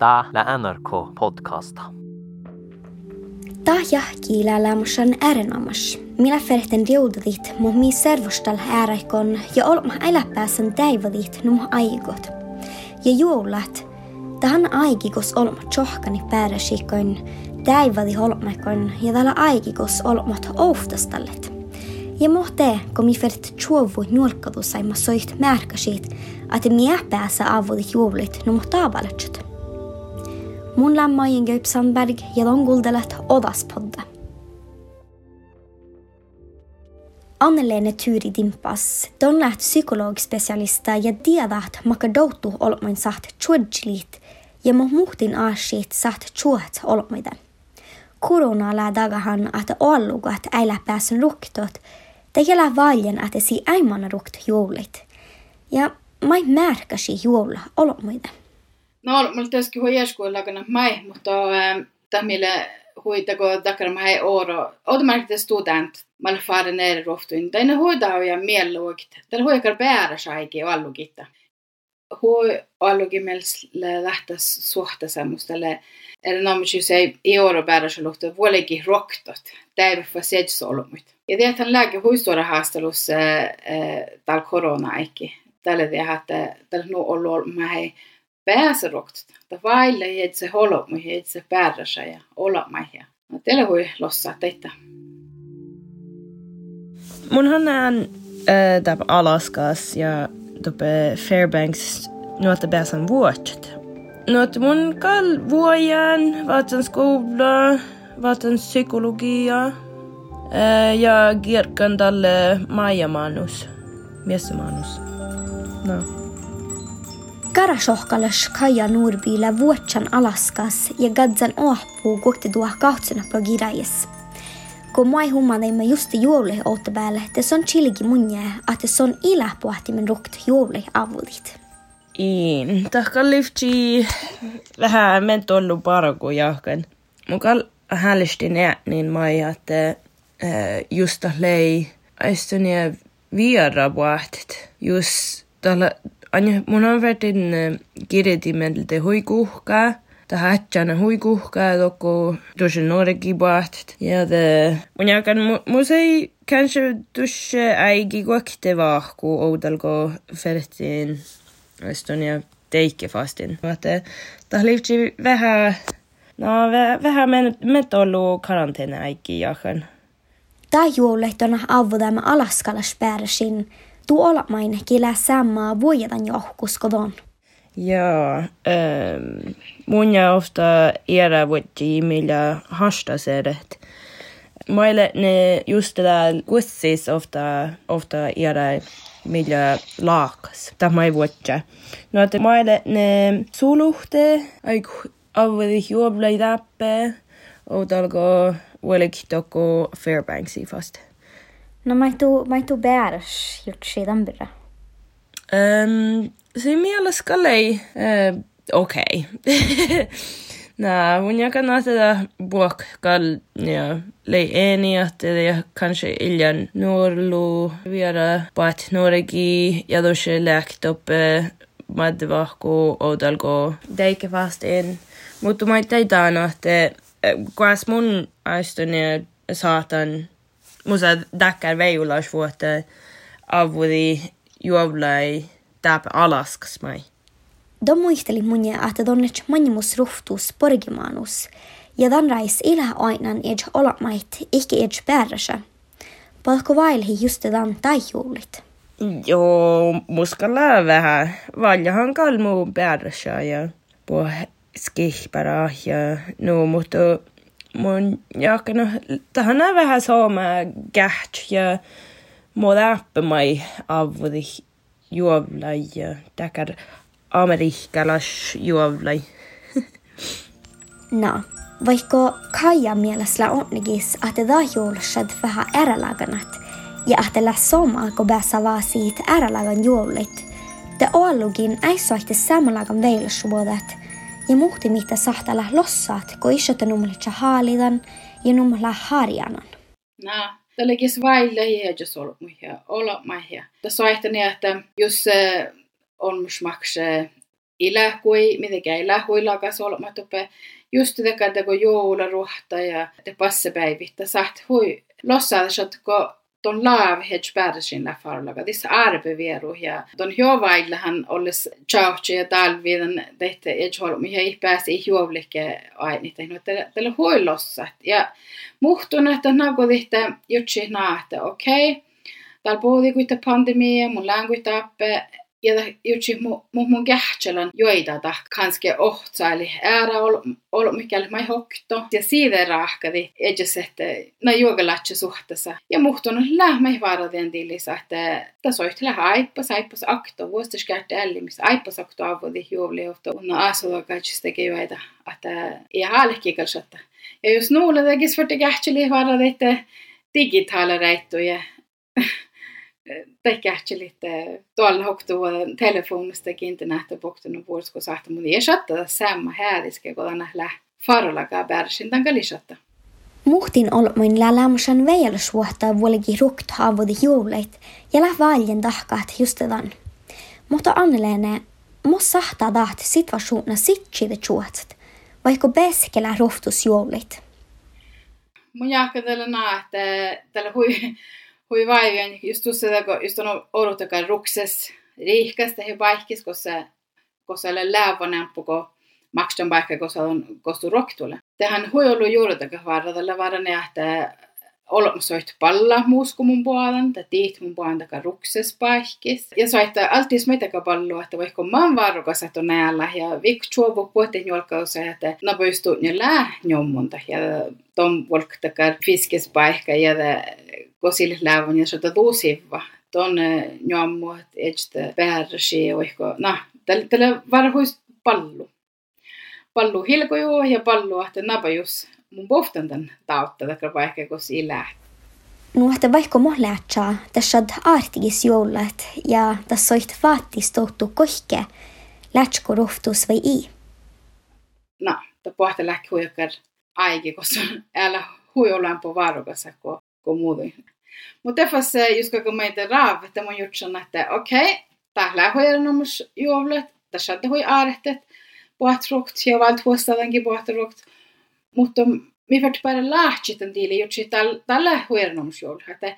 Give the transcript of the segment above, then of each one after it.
Tää lä NRK podcasta. Tää jahkiilä lämmösen erinomas. Minä ferten riudadit, mu mi servostal ääräikon ja olma äläpääsän täivadit num aigot. Ja juulat, tähän aikikos olma tjohkani pääräsikon, täivadi olmaikon ja tällä aikikos olmat ouftastallet. Ja mohte, kun mi fert tjuovu nuolkadu saima soit märkäsit, että mi pääsä avudit juulit num taabaletset. Mun lämmajen Gaup Sandberg ja don guldelet Odaspodde. Anne-Lene Turi Dimpas, don läht psykologspecialista ja tiedät makadoutu olmoin saht tjuodjlit ja muhtin aasiit saht tjuot olmoiden. Korona lää dagahan ollugat äilä pääsen ruktot, tekellä valjen että si äimana rukt juulit. Ja mai märkäsi juolla olmoiden. No, mulla tietysti hui jeskuilla lakana mai, mutta tämmöille huitako takana mai oro. Automatik student, mal fara ner roftuin. Tällä huidaa ja mielluokit. Tällä huikar bära saiki allukitta. Hui alluki meille lähteä suhta semmoistelle. Eli no, mutta se ei oro bära se luhtu vuolikin roktot. Täivä för sedsolomut. Ja det hän lääke huistuora haastelussa tal korona ekki. Tällä det hatte tällä no ollut mä hei pääserokt. Ta vaille hed se holo mu hed se pääräsä ja olla. No teille voi lossaa teitä. Munhan on äh, täällä Alaskas ja tuope Fairbanks nuolta pääsen vuodet. Nuot mun kal vuojan, vaatan skola, vaatan psykologia äh, ja kirkan tälle maijamanus, miesmanus. No. Karasohkalas Kaja Nuurbiillä vuotsan Alaskas ja gadsan ohpuu kohti tuo kautsena pagirajis. Kun mai hummadeimme justi juoli outa päälle, te son chiligi munje, että son iläpuhtimen rukt juoli avudit. Iin, tahka lifti vähän mentollu parku jahkan. Mukal hälistin niin mai, että just lei aistunia viera puhtit. Just tällä Anja, mun on vertin kirjatimeltä huikuhkaa. Ta hätsänä huikuhkaa tokko tuossa nuorekin puhtat. Ja te, mun jakan, mus ei kanske tuossa äigi kuokte vahku oudalko vertin Estonia teikke fastin. Että ta liivti vähän, no vähän met ollu karanteena äikki jakan. Tää juolehtona avudamme alaskalas pääräsin tuolamain killä sammaa vuojetan johkuskodon. Joo, ähm, mun ja ofta era vuotti millä hastaseret. Meille ne just tätä kussis ofta, ofta era millä laakas. Tämä ei vuotta. No, että meille ne suluhte, aiku avudi juoblai täppe, outalko vuolik toko Fairbanksi fast. Mai tu, mai tu bärs gjort sedan bra? Um, se mielestä lei uh, okei. Okay. Nää, mun jakan tätä buok kal ja lei eni että ja kanske iljan nuorlu viera pat nuoregi ja då se läkt upp madvahku odalgo deike fast en. Mutta mä teitaan että kuas mun aistun ja saatan musa dakar veiulas vuotta avudi juovlai tap alaskas mai. De muisteli munje että donnet manimus ruhtus porgimanus ja dan rais ilä ainan ej olamait ikke ej bärrasä. Palko vailhi just dan tajjuulit. Joo, muskalla vähän. Valjahan kalmu bärrasä ja på skihpara ja no, mutta mun jakana tähän vähän sooma käht ja modappe mai avudi juovlai ja takar amerikkalas juovlai. no, vaikka Kaija mielessä onnigis, että juolusad vähän erälaganat ja että soma kun päässä vaan siitä erälagan juolit. Te ollugin ei soitte samanlagan veilusvuodet, ja mitä sahtala lossaat, kun isota numlitsa haalidan ja numla harjanan. No, tälläkin vaille hiedjus ollut muihin, olla maihia. Tässä vaihtani, että jos on musmakse ilähui, mitenkään ilähui lakas olemat uppe. Just tätä teko joularuhta ja te passepäivittä saht hui lossaa, että ton laav hedge päätösin la farlaga. Dissa arbevieru ja ton hän olisi chauhtsi ja talviden tehtä mihin ei pääsi ei juovlikke aini tehnyt tällä huilossa. Ja muhtun, että nago tehtä jutsi naahta, okei. Okay. Täällä puhutiin kuita pandemia, mun länkuita appe, ja jutsi mu, mu mun kähtsälän joita ta kanske ohtsaili äära ol, ol mikäli mai hokto. Ja siitä rahkadi edjes että na juogalatse suhteessa. Ja muhtun lähmä varadien tilisa että tässä olisi lähä aippas aippas akto vuostas käytte ällimis aippas akto avodi juovli johto unna asuva kaikista joita että ei haalekki kalsotta ja jos nuulla tekis för det kähtseli varad että digitaala tehkähtsi lite tuolla hoktu telefonista internettä pohtunut vuosiko sahta mun ei shatta samma hädiske kun nähdä farlaga bärsin tanka lisätä. Muhtin olmoin lälämösen veilusvuotta vuolikin rukt haavudi juuleit ja läh valjen tahkaat just tämän. Mutta Anneleene, mos sahtaa tahti situationa sitside chuotset, vaikka beskelä rohtus juulit. Mun jahka tällä että tällä hui hui vaivian just tuossa just on odottakaan rukses riihkästä he paikis, koska koska ole läävänämppu, kun makstan paikka, koska on kostu roktule. Tähän hui ollut juuritakaan varrella varane, että olemassa palla muusku mun puolen, tai tiit mun puolen taka rukses paikis. Ja soittaa altis meitä palloa, että vaikka mä oon varrukas, että on näillä, ja vik chuovu puoten julkausa, että na poistuu ne lää njommunta, ja tom volktakar fiskespaikka, ja kosil lävän ja sota tuusivva. Ton njommu, että etstä päärsi, oihko, na, tällä, varhuis pallu. Pallu hilkoju ja pallu, että napajus mun pohtan tämän tautta, että vaikka kun siinä lähtee. Nuohta vaikka mohlaatsaa, tässä artigis joulat ja tässä soit vaattis touttu kohke, lätsko rohtus vai i? No, tämä pohta lähti huijakkar aiki, koska älä huijollaan på varukassa, kun, muuta. Mutta tefas just kun meitä raav, että mun jutsun, että okei, okay, täällä huijalan omus juovlet, tässä hui aarehtet, pohtrokt ja valt huostadankin pohtrokt, mutta mi vart bara lähtsit tiili jutsi tällä huernomusjoul, että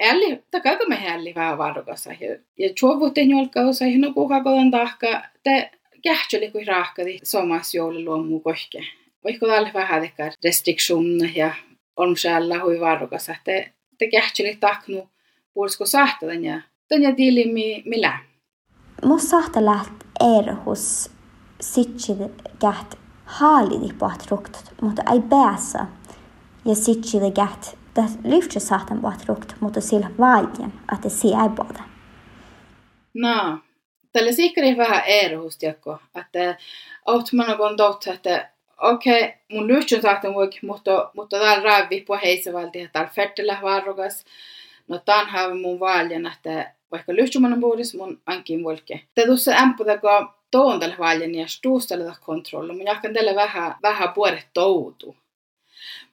älli, takaga me hälli vähän varukassa. Ja chuovuten jolkausa, no kuka kodan tahka, te kähtseli kuin rahkadi somas joululuomu kohke. Voiko tälle vähän restriktioner ja on siellä hui varukassa, että te kähtseli tahknu puolisko sahta ja tanja tiili mi, millä. Mus sahta läht erhus sitsi käht haalidi rukt, mutta ei päässä. Ja det gät, det lyfter satan rukt, mutta sillä valjen, että se ei puhuta. No, tällä sikkari vähän erohustiakko, että autmana kun totta, että okei, okay, mun lyhtsyn sahtan voi, mutta, mutta täällä raavi på heissä valti, että täällä fettillä varukas. No tämän haava mun valjen, että vaikka lyhtsymän puhudis mun ankin volke. Tämä tuossa ämpputa, kun tuon tällä valjen ja stuustella kontrollu. Mun jahkan tällä vähän, vähän puolet toutu.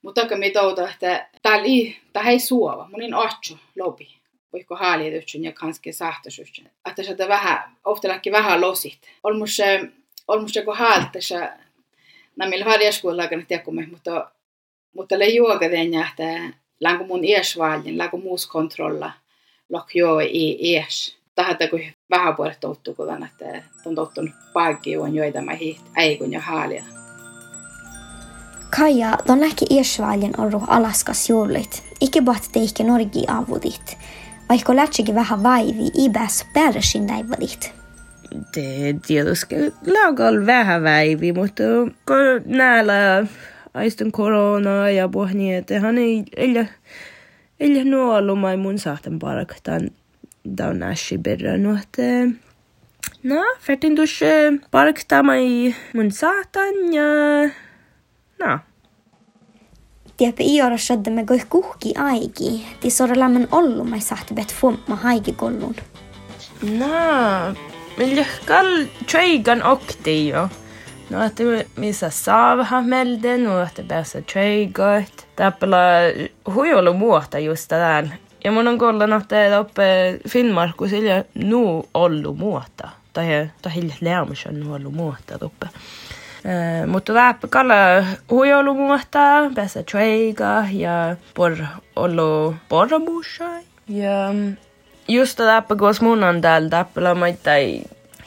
Mutta aika mi touta, että täällä ei, ei suova. Mun in ocho lopi. Voiko haali yhtsyn ja kanske sahtasyhtsyn. Että se vähän, oftaläkki vähän losit. Olmus, olmus joku haaltessa, nämillä harjaskuilla aikana tiekumme, mutta, mutta le juoga den että länku mun iesvaljen, länku muus kontrolla, lok joo i ies tahata kun vähän puolet tottu, kun että on tottunut paikki on joita mä hiiht, ei kun jo haalia. Kaija, ton näki Iesvaljen ollut Alaskas juhlit. Ikke bat teikke Norgi avudit. Vaikka lätsikin vähän vaivi, ibäs pääräsin näivadit. Tietysti lagal vähän väivi, mutta kun näillä aistun korona. Ja pohni, että hän ei, ei, ei nuolumai mun sahten paraktan dawn nashi birra. Nuot na fertin dus park tamai mun saatan ja na Tiedäpä iora shadda me goi kuhki aiki, ti sora lämmön ollu mai sahti bet fomma haigi kollun. Na, millä kall treigan okti jo. No, että missä saavaha melden, no, että päässä treigot. Täppälä huijolu muuta just tämän ja mun on kollan, että oppe Finnmarkus ilja nu ollu muuta. tai tai lämsen huolu muuta tuppe. Mutta läppä kalla huijolu muuta, päässä treiga ja por olo porramusa. Ja just läppä koos mun on täällä täppälä maittai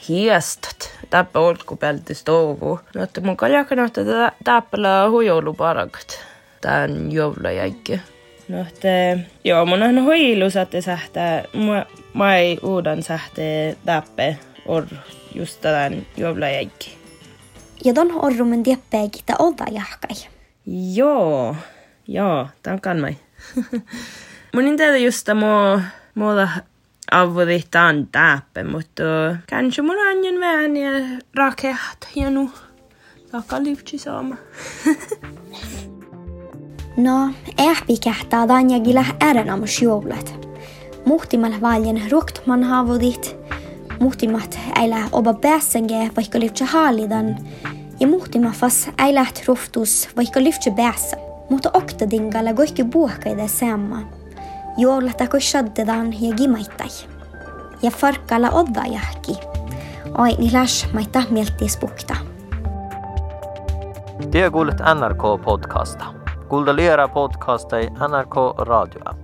hiestat. Täppä olku pelti stovu. Mutta mun kaljakan että täppälä huijolu parakat. Tän joulajäikki. No, että joo, mun on huilu saatte sähtää. Mä, mä ei uudan sähtee täppe or just tämän joulajäikki. Ja ton orrumen tieppeekin ta ova jahkai. Joo, joo, tämän kannai. mun ei tiedä just tämä afaddita yn dap yn mwtw. Gan sy'n mwyn anion fe ni raket hyn nhw. Ddog o lif ti som. No, ehpi kähtää danjagilla ärenamus jouluet. Muhtimal valjen ruktman haavudit, muhtimat äilä oba päässänge vaikka liftse haalidan, ja muhtimafas äilä truftus vaikka liftse päässä. Mutta oktadingalla kohki puhkaida sammaa. juoglata kussaddetaan ja kimaittai. Ja farkkalla odda jahki. Oi nilas maita mieltis pukta. Det är gullet NRK-podcasta. Gulda lera podcasta i NRK radioa.